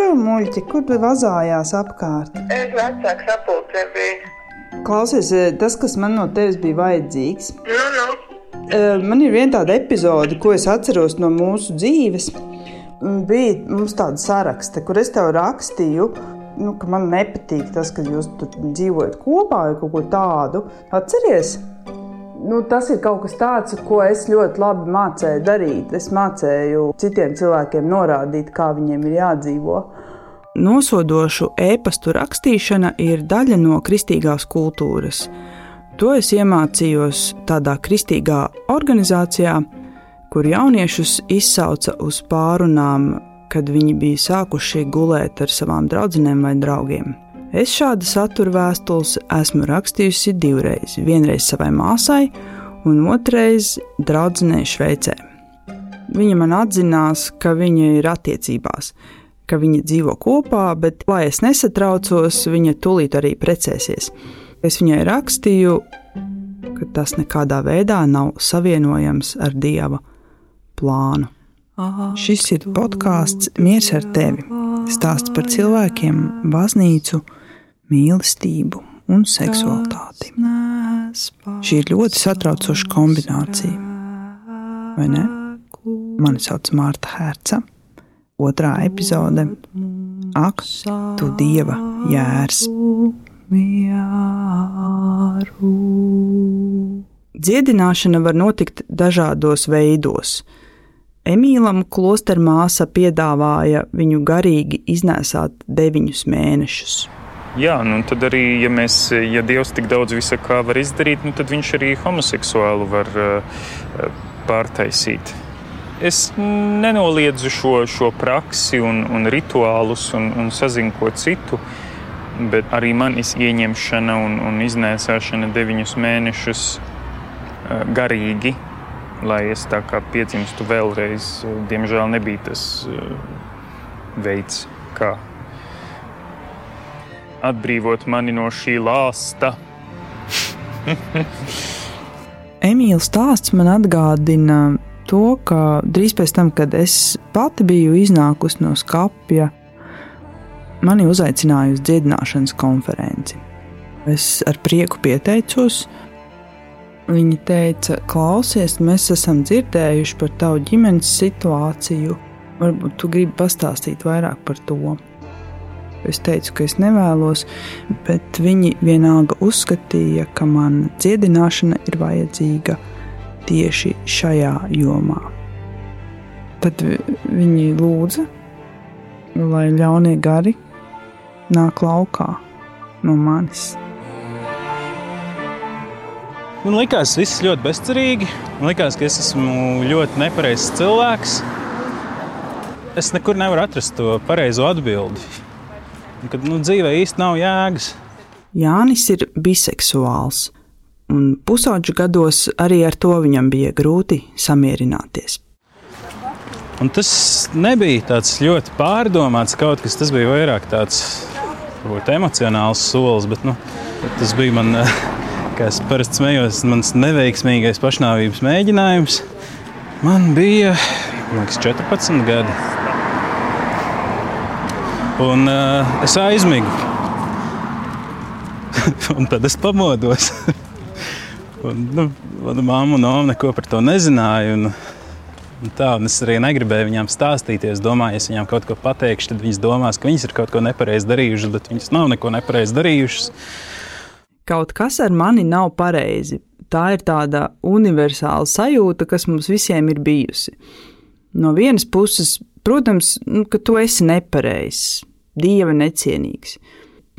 šo muļķi, kur tu vazājās apkārt? Es vecāks sapulcē biju. Klausies, eh, tas, kas man no tevis bija vajadzīgs. Nu, nu. Eh, Man ir viena tāda epizode, ko es atceros no mūsu dzīves. Bija mums tāda saraksta, kur es tev rakstīju, nu, ka man nepatīk tas, ka jūs tur dzīvojat kopā vai kaut ko tādu. Atceries? Nu, tas ir kaut kas tāds, ko es ļoti labi mācīju darīt. Es mācīju citiem cilvēkiem norādīt, kā viņiem ir jādzīvo. Nosodošu e-pastu rakstīšana ir daļa no kristīgās kultūras. To es iemācījos tādā kristīgā organizācijā, kur jauniešus izsauca uz pārunām, kad viņi bija sākuši gulēt ar savām draudzenēm vai draugiem. Es šādu satura vēstules esmu rakstījusi divreiz. Vienreiz savai māsai, un otrreiz draudzenei Šveicē. Viņa man atzinās, ka viņa ir attiecībās, ka viņi dzīvo kopā, bet, lai es nesatraucos, viņa tūlīt arī precēsies. Es viņai rakstīju, ka tas nekādā veidā nav savienojams ar dieva plānu. Šis ir podkāsts Mieres ar tevi. Stāsts par cilvēkiem, baznīcu, mīlestību un seksualitāti. Šī ir ļoti satraucoša kombinācija. Vai ne? Mani sauc Mārta Herca. Otrā epizode - Ak, tu dieva jērs! Dziedināšana var notikt dažādos veidos. Emīlam klosteru māsa piedāvāja viņu garīgi iznēsāt deviņus mēnešus. Jā, nu tad arī, ja, mēs, ja Dievs tik daudz visa kā var izdarīt, nu tad viņš arī homoseksuālu var uh, pārtaisīt. Es nenoliedzu šo, šo praksi un, un rituālus un, un sazinu ko citu, bet arī manis ieņemšana un, un iznēsāšana deviņus mēnešus uh, garīgi, lai es tā kā piedzimstu vēlreiz, diemžēl nebija tas uh, veids, kā atbrīvot mani no šī lāsta. Emīls stāsts man atgādina to, ka drīz pēc tam, kad es pati biju iznākusi no skapja, mani uzaicināja uz dziedināšanas konferenci. Es ar prieku pieteicos. Viņa teica, klausies, mēs esam dzirdējuši par tavu ģimenes situāciju. Varbūt tu gribi pastāstīt vairāk par to. Es teicu, ka es nevēlos, bet viņi vienalga uzskatīja, ka man dziedināšana ir vajadzīga tieši šajā jomā. Tad viņi lūdza, lai ļaunie gari nāk laukā no manis. Man liekas, viss ļoti bezcerīgi. Man liekas, ka es esmu ļoti nepareizs cilvēks. Es nekur nevaru atrast to pareizo atbildi. Kad nu, dzīvē īsti nav jēgas. Jānis ir biseksuāls, un pusauģu gados arī ar to viņam bija grūti samierināties. Un tas nebija tāds ļoti pārdomāts kaut kas. Tas bija vairāk tāds varbūt, emocionāls solis, bet nu, tas bija man, kā es parasti smējos, mans neveiksmīgais pašnāvības mēģinājums. Man bija liekas, 14 gadi. Un uh, es aizmigu. un tad es pamodos. un, nu, mana mamma un Noma neko par to nezināja. Un, un tā, un es arī negribēju viņām stāstīt. Es domāju, ja es viņām kaut ko pateikšu, tad viņas domās, ka viņas ir kaut ko nepareizi darījušas, bet viņas nav neko nepareizi darījušas. Kaut kas ar mani nav pareizi. Tā ir tāda universāla sajūta, kas mums visiem ir bijusi. No vienas puses, protams, nu, ka tu esi nepareizs, dieva necienīgs.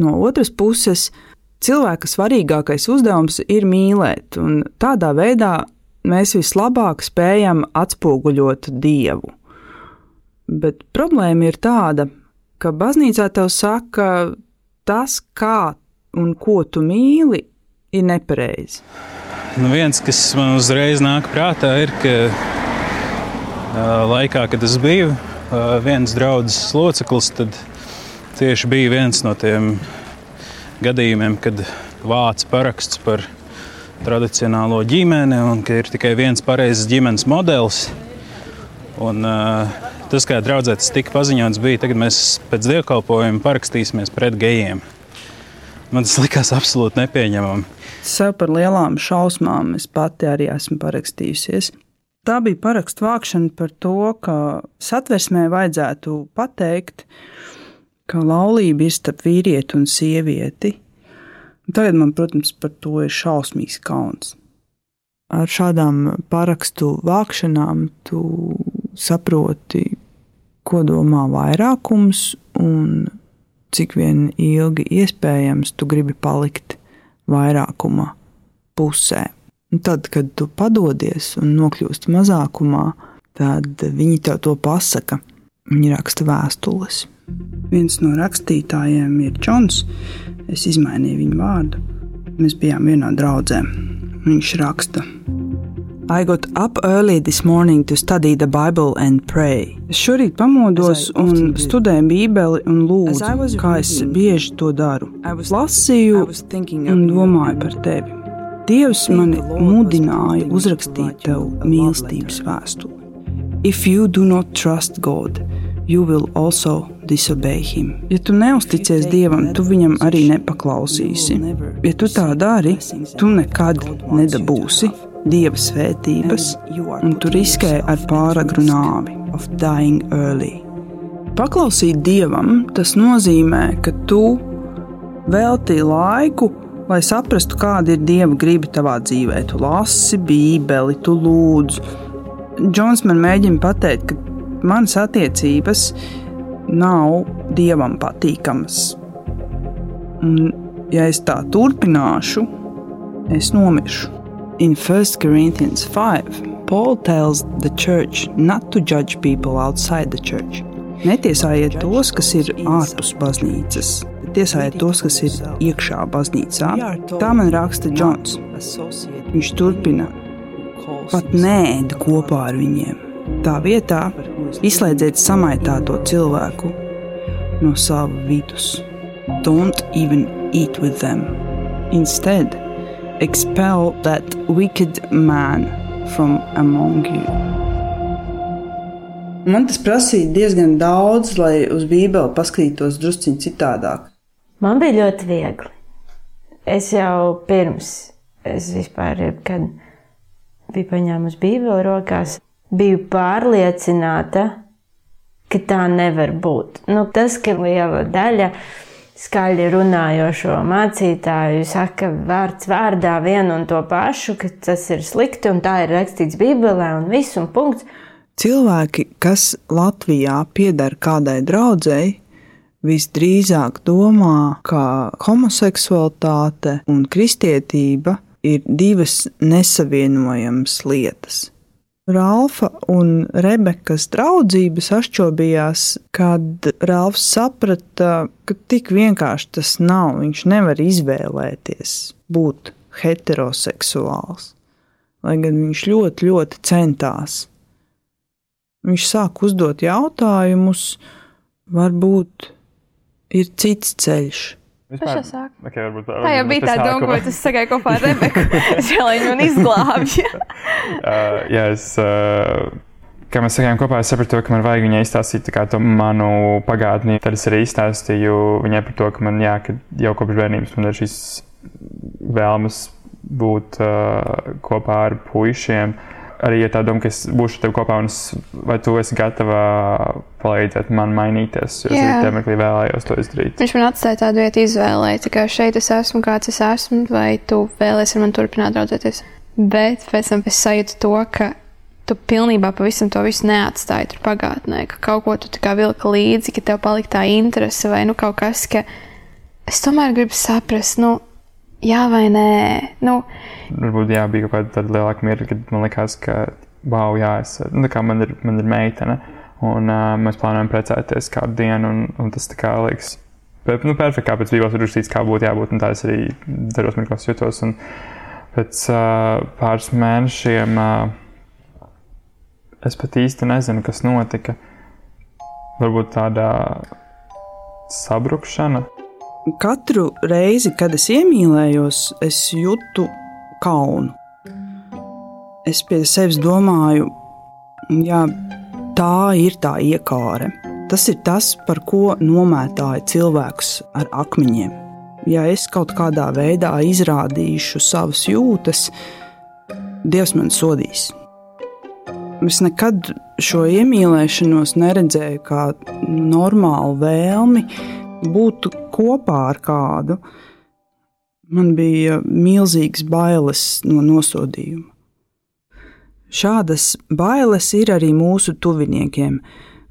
No otras puses, cilvēka svarīgākais uzdevums ir mīlēt, un tādā veidā mēs vislabāk spējam atspoguļot dievu. Bet problēma ir tāda, ka baznīcā tev saka, tas, kā un ko tu mīli, ir nepareizi. Nu, viens, kas man uzreiz nāk prātā, ir, ka laikā, kad es biju viens draugs loceklis, tad tieši bija viens no tiem gadījumiem, kad vāc paraksts par tradicionālo ģimeni un ka ir tikai viens pareizs ģimenes modelis. Un, tas, kā draudzē tas tika paziņots, bija, tagad mēs pēc dievkalpojuma parakstīsimies pret gejiem. Man tas likās absolūti nepieņemami. Sev par lielām šausmām es pati arī esmu parakstījusies. Tā bija parakstu vākšana par to, ka satversmē vajadzētu pateikt, ka laulība ir starp vīrieti un sievieti. Un tagad man, protams, par to ir šausmīgs kauns. Ar šādām parakstu vākšanām tu saproti, ko domā vairākums un cik vien ilgi iespējams tu gribi palikt vairākuma pusē. Un tad, kad tu padodies un nokļūsti mazākumā, tad viņi tev to pasaka. Viņi raksta vēstules. Viens no rakstītājiem ir Džons. Es izmainīju viņu vārdu. Mēs bijām vienā draudzē. Viņš raksta, I got up early this morning to study the Bible and pray. Es šorīt pamodos un studēju Bībeli un lūdzu, kā es bieži to daru. Lasīju un domāju par tevi. Dievs mani mudināja uzrakstīt tev mīlestības vēstuli. If you do not trust God, you will also disobey him. Ja tu neusticies Dievam, tu viņam arī nepaklausīsi. Ja tu tā dari, tu nekad nedabūsi dieva svētības, un tu riskē ar pāragru nāvi. Paklausīt dievam, tas nozīmē, ka tu veltīji laiku, lai saprastu, kāda ir dieva griba tavā dzīvē. Tu lasi Bībeli, tu lūdz. Džons man mēģina pateikt, ka manas attiecības nav dievam patīkamas. Un, ja es tā turpināšu, es nomiršu. In 1 Corinthians 5, Paul tells the church not to judge people outside the church. Netiesājiet tos, kas ir ārpus baznīcas, bet tiesājiet tos, kas ir iekšā baznīcā. Tā man raksta Džons. Viņš turpina, pat nēd kopā ar viņiem. Tā vietā izslēdziet samaitāto cilvēku no sava vidus. Don't even eat with them. Instead, expel that wicked man from among you. Man tas prasīja diezgan daudz, lai uz Bībeli paskatītos drusciņi citādāk. Man bija ļoti viegli. Es jau pirms es vispār, kad biju paņēmusi Bībeli rokās, biju pārliecināta, ka tā nevar būt. Nu, tas, ka liela daļa skaļi runājošo mācītāju saka vārds vārdā vienu un to pašu, ka tas ir slikti un tā ir rakstīts Bībelē un viss un punkts. Cilvēki, kas Latvijā pieder kādai draudzēji, visdrīzāk domā, ka homoseksualitāte un kristietība ir divas nesavienojamas lietas. Ralfa un Rebekas draudzība sašķobījās, kad Ralfs saprata, ka tik vienkārši tas nav. Viņš nevar izvēlēties būt heteroseksuāls, lai gan viņš ļoti, ļoti centās. Viņš sāk uzdot jautājumus, varbūt ir cits ceļš. Pašā sākumā. Okay, varbūt, tā jau bija tā doma, ko tas sagāja kopā ar Rebeku. Es vēlēju viņu izglābju. uh, jā, es, uh, kā mēs sakām kopā, es sapratu, ka man vajag viņai izstāstīt to manu pagātni. Tad es arī izstāstīju viņai par to, ka man jā, ka jau kopš bērnības man ir šīs vēlmes būt uh, kopā ar puišiem. Uh, arī ir tā doma, ka es būšu ar tevi kopā, un es, vai tu esi gatava palīdzēt man mainīties. Jo es mirklī vēlējos to izdarīt. Viņš man atstāja tādu vietu izvēlē, tā kā šeit es esmu, kāds es esmu, vai tu vēlēsies ar mani turpināt draudzēties. Bet pēc tam es sajūtu to, ka tu pilnībā pavisam to visu neatstāji tur pagātnē, ka kaut ko tu kā vilka līdzi, ka tev palika tā interese vai nu kaut kas, ka es tomēr gribu saprast, nu, jā vai nē. Nu, Varbūt jā, bija kaut kāda lielāka mierīga, kad man likās, ka, wow, jā, es, nu, man, ir, man ir meitene, un uh, mēs plānojam precēties kādu dienu, un, un tas tā kā liekas. Bet, nu, perfekti, kā pēc ir rakstīts, kā būtu jābūt, un tā es arī daros mirklos jutos. Un pēc uh, pāris mēnešiem uh, es pat īsti nezinu, kas notika. Varbūt tāda sabrukšana. Katru reizi, kad es iemīlējos, es jūtu kaunu. Es pie sevis domāju, jā, tā ir tā iekāre. Tas ir tas, par ko nomētāja cilvēkus ar akmeņiem. Ja es kaut kādā veidā izrādīšu savas jūtas, Dievs man sodīs. Es nekad šo iemīlēšanos neredzēju kā normālu vēlmi būt kopā ar kādu. Man bija milzīgas bailes no nosodījuma. Šādas bailes ir arī mūsu tuviniekiem.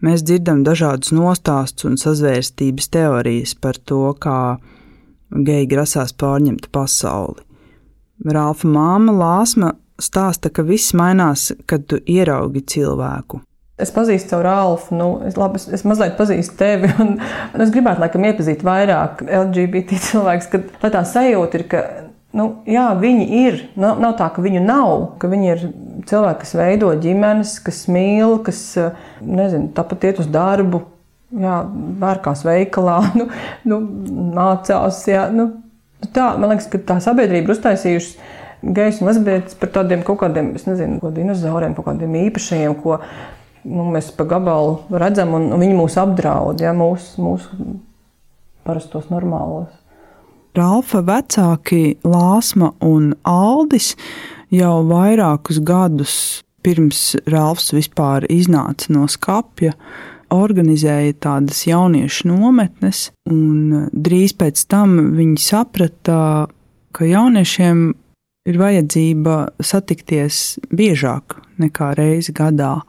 Mēs dzirdam dažādus nostāstus un sazvērstības teorijas par to, kā geji grasās pārņemt pasauli. Rāfa māma Lāsma stāsta, ka viss mainās, kad tu ieraugi cilvēku. Es pazīstu savu Rālu, nu, es, labi, es, es mazliet pazīstu tevi, un, un es gribētu, laikam, iepazīt vairāk LGBT cilvēkus, kad tā sajūta ir, ka nu, jā, viņi ir. Nav, nav tā, ka viņu nav, ka viņi ir cilvēki, kas veido ģimenes, kas mīl, kas nezinu, tāpat iet uz darbu, jā, vērkās veikalā, nu, nu, mācās. Jā, nu, tā, man liekas, ka tā sabiedrība ir uztaisījusi gejs un lesbietes par tādiem kaut kādiem, es nezinu, ko dinozauriem, kaut kādiem īpašajiem, ko nu, mēs pa gabalu redzam, un, viņi mūs apdraud, ja mūsu mūs parastos normālos. Ralfa vecāki Lāsma un Aldis jau vairākus gadus pirms Ralfs vispār iznāca no skapja, organizēja tādas jauniešu nometnes, un drīz pēc tam viņi saprata, ka jauniešiem ir vajadzība satikties biežāk nekā reizi gadā.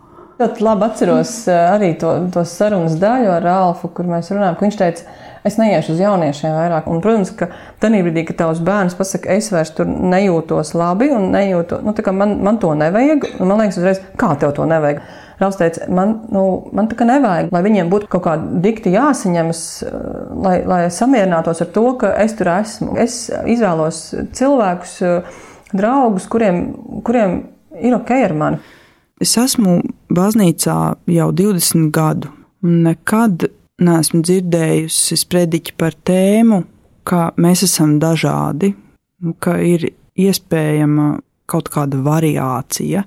Ļoti labi atceros eh, arī to, to sarunas daļu ar Rāfu, kur mēs runājam, ka viņš teica, es neiešu uz jauniešiem vairāk. Un, protams, ka tajā brīdī, kad tavs bērns pasakā, es vairs tur nejūtos labi un nejūtu, nu, man, man to nevajag, man liekas, uzreiz, kā tev to nevajag. Rāvs teica, man, nu, man tā kā nevajag, lai viņiem būtu kaut kāda dikti jāsaņemas, eh, lai, lai samierinātos ar to, ka es tur esmu. Es izvēlos cilvēkus, uh, draugus, kuriem, kuriem ir ok ar mani. Es esmu baznīcā jau 20 gadu, un nekad neesmu dzirdējusi sprediķi par tēmu, ka mēs esam dažādi, ka ir iespējama kaut kāda variācija,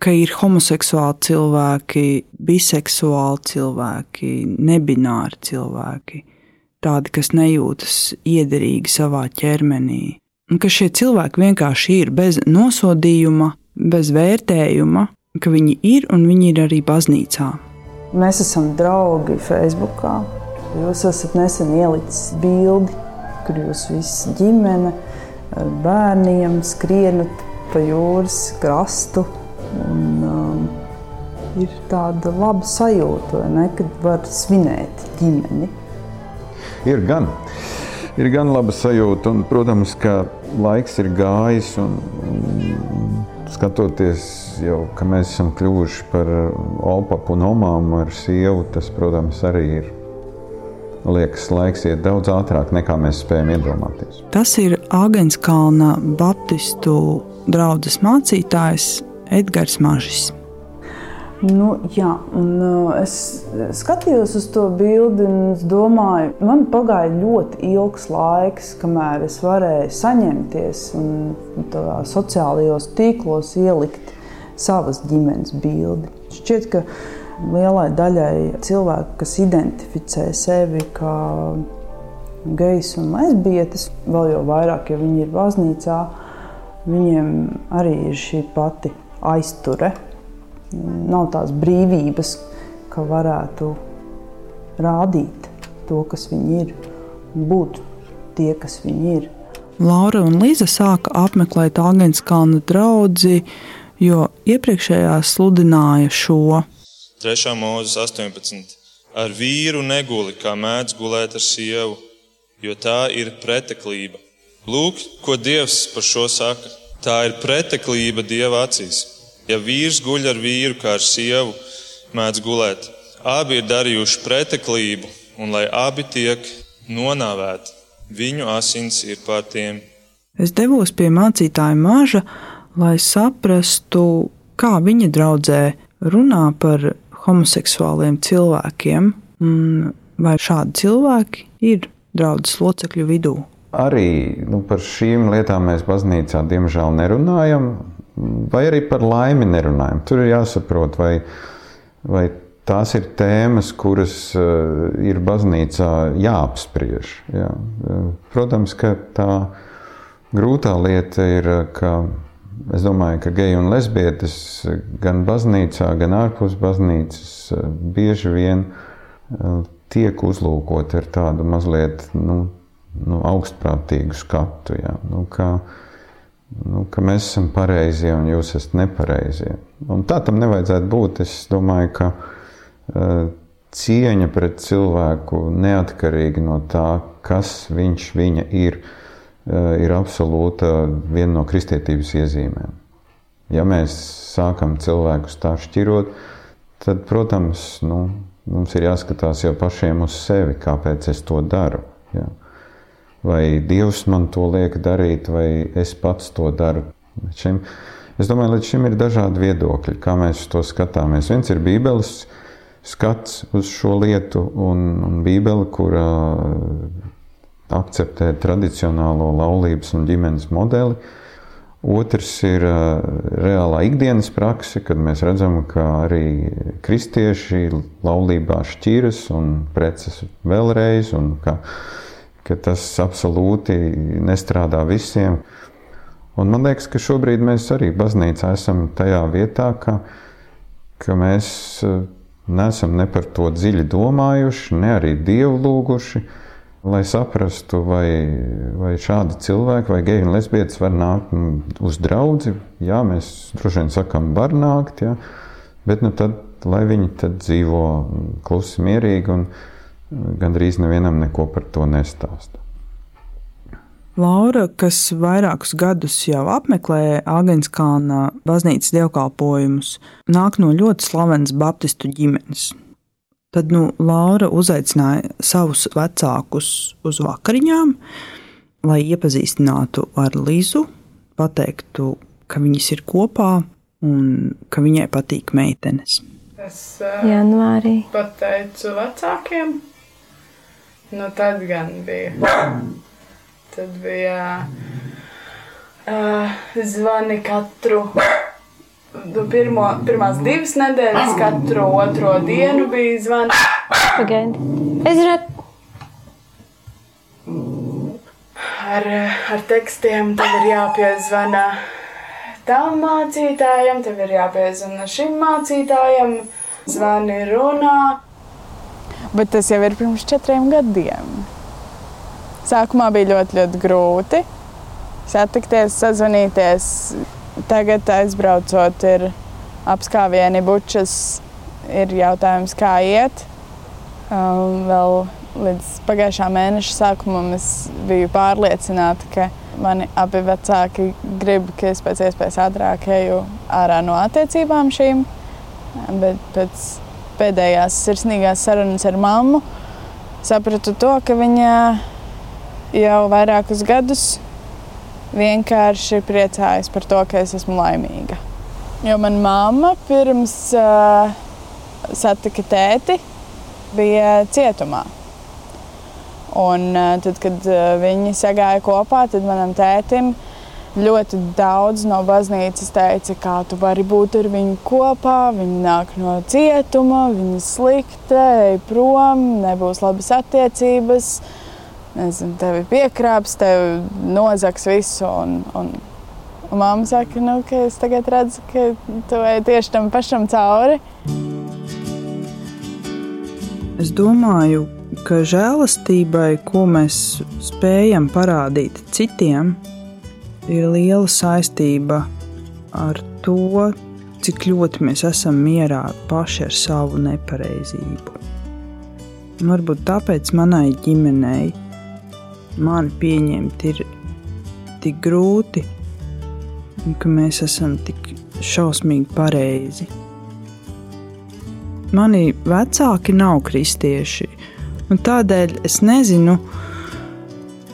ka ir homoseksuāli cilvēki, biseksuāli cilvēki, nebināri cilvēki, tādi, kas nejūtas iederīgi savā ķermenī, un ka šie cilvēki vienkārši ir bez nosodījuma, bez vērtējuma, ka viņi ir un viņi ir arī baznīcā. Mēs esam draugi Facebook. Jūs esat nesen ielicis bildi, kur jūs visi ģimene ar bērniem skrienat pa jūras krastu. Un, um, ir tāda laba sajūta, ne, kad var svinēt ģimeni. Ir gan. Ir gan laba sajūta, un, protams, ka laiks ir gājis, un, un skatoties jau, ka mēs esam kļuvuši par opapu un omām ar sievu, tas, protams, arī ir. Liekas, laiks iet daudz ātrāk, nekā mēs spējam iedomāties. Tas ir Agenskalna Baptistu draugs mācītājs Edgars Mažis. Nu, jā, un, uh, es skatījos uz to bildi un domāju, man pagāja ļoti ilgs laiks, kamēr es varēju saņemties un sociālajos tīklos ielikt savas ģimenes bildi. Šķiet, ka lielai daļai cilvēku, kas identificē sevi kā gejs un lesbietes, vēl jau vairāk, ja viņi ir baznīcā, viņiem arī ir šī pati aizture nav tās brīvības, ka varētu rādīt to, kas viņi ir, un būt tie, kas viņi ir. Laura un Līza sāka apmeklēt Agenskalna draugu, jo iepriekšējā sludināja šo. 3. mūzes 18. Ar vīru neguli, kā mēdz gulēt ar sievu, jo tā ir preteklība. Lūk, ko Dievs par šo saka. Tā ir preteklība Dieva acīs. Ja vīrs guļ ar vīru kā ar sievu, mēdz gulēt. Abi ir darījuši preteklību, un lai abi tiek nonāvēti, viņu asins ir pār tiem. Es devos pie mācītāja maža, lai saprastu, kā viņa draudzē runā par homoseksuāliem cilvēkiem, vai šādi cilvēki ir draudzes locekļu vidū. Arī nu, par šīm lietām mēs baznīcā diemžēl nerunājam vai arī par laimi nerunājam. Tur ir jāsaprot, vai, vai tās ir tēmas, kuras ir baznīcā jāapspriež. Jā. Protams, ka tā grūtā lieta ir, ka es domāju, ka geji un lesbietes gan baznīcā, gan ārpus baznīcas bieži vien tiek uzlūkot ar tādu mazliet nu, nu, augstprātīgu skatu. Jā. Nu, ka, nu, ka mēs esam pareizie un jūs esat nepareizie. Un tā tam nevajadzētu būt. Es domāju, ka uh, cieņa pret cilvēku neatkarīgi no tā, kas viņš viņa ir, uh, ir absolūta viena no kristietības iezīmēm. Ja mēs sākam cilvēkus tā šķirot, tad, protams, nu, mums ir jāskatās jau pašiem uz sevi, kāpēc es to daru. Ja. Vai Dievs man to liek darīt, vai es pats to daru. Šim, es domāju, līdz šim ir dažādi viedokļi, kā mēs to skatāmies. Viens ir Bībeles skats uz šo lietu, un, un Bībele, kurā akceptē tradicionālo laulības un ģimenes modeli. Otrs ir reālā ikdienas prakse, kad mēs redzam, ka arī kristieši laulībā šķiras un preces vēlreiz, un ka, ka tas absolūti nestrādā visiem. Un man liekas, ka šobrīd mēs arī baznīcā esam tajā vietā, ka, ka mēs neesam ne par to dziļi domājuši, ne arī dievu lūguši lai saprastu, vai, vai šādi cilvēki, vai geji un lesbietes var nākt uz draugu. Jā, mēs droši vien sakām, var nākt, jā, bet nu tad, lai viņi tad dzīvo klusi, mierīgi un gandrīz nevienam neko par to nestāsta. Laura, kas vairākus gadus jau apmeklē Agenskāna baznīcas dievkalpojumus, nāk no ļoti slavenas baptistu ģimenes. Tad nu, Laura uzaicināja savus vecākus uz vakariņām, lai iepazīstinātu ar Lizu, pateiktu, ka viņas ir kopā un ka viņai patīk meitenes. Es uh, janvārī pateicu vecākiem, nu tad gan bija. Tad bija uh, zvani katru Nu, pirmo, pirmās divas nedēļas, katru otro dienu bija zvans. Pagaidi. Es redzu. Ar, ar tekstiem tev ir jāpiezvana tam mācītājam, tev ir jāpiezvana šim mācītājam, zvani runā. Bet tas jau ir pirms četriem gadiem. Sākumā bija ļoti, ļoti grūti satikties, sazvanīties Tagad aizbraucot, ir apskāvieni bučas, ir jautājums, kā iet. Um, vēl līdz pagājušā mēneša sākumam es biju pārliecināta, ka mani abi vecāki grib, ka es pēc iespējas ātrāk eju ārā no attiecībām šīm. Bet pēc pēdējās sirsnīgās sarunas ar mammu sapratu to, ka viņa jau vairākus gadus vienkārši priecājos par to, ka es esmu laimīga. Jo manā mamma pirms uh, satika tēti, bija cietumā. Un, uh, tad, kad uh, viņi sagāja kopā, tad manam tētim ļoti daudz no baznīcas teica, kā tu vari būt ar viņu kopā. Viņa nāk no cietuma, viņa slikta, ej prom, nebūs labas attiecības. Uh, nezinu, tevi piekrāps, tevi nozags visu. Un, un, un mamma saka, nu, ka es tagad redzu, ka tu ej tieši tam pašam cauri. Es domāju, ka žēlastībai, ko mēs spējam parādīt citiem, ir liela saistība ar to, cik ļoti mēs esam mierā paši ar savu nepareizību. Un varbūt tāpēc manai ģimenei mani pieņemt ir tik grūti, un ka mēs esam tik šausmīgi pareizi. Mani vecāki nav kristieši, un tādēļ es nezinu,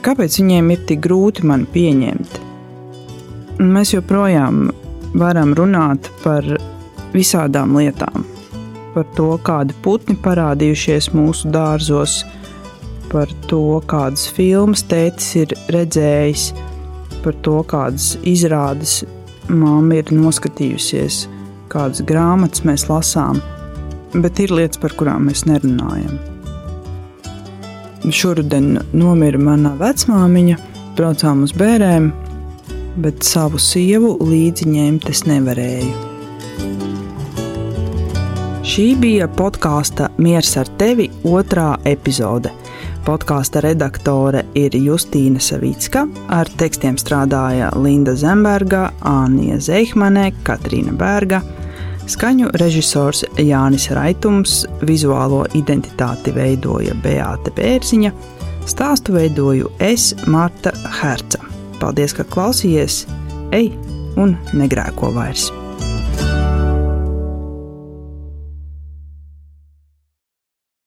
kāpēc viņiem ir tik grūti mani pieņemt. Un mēs joprojām varam runāt par visādām lietām, par to, kādi putni parādījušies mūsu dārzos, par to, kādas filmas tētis ir redzējis, par to, kādas izrādes mamma ir noskatījusies, kādas grāmatas mēs lasām. bet ir lietas, par kurām mēs nerunājam. Šoruden nomira mana vecmāmiņa, braucām uz bērēm, bet savu sievu līdzi ņemt es nevarēju. Šī bija podkāsta Miers ar tevi otrā epizode. Podkāsta redaktore ir Justīna Savicka, ar tekstiem strādāja Linda Zemberga, Anija Zeihmane, Katrīna Berga, skaņu režisors Jānis Raitums, vizuālo identitāti veidoja Beāte Bērziņa, stāstu veidoju es, Marta Herca. Paldies, ka klausījāties! Ej un negrēko vairs!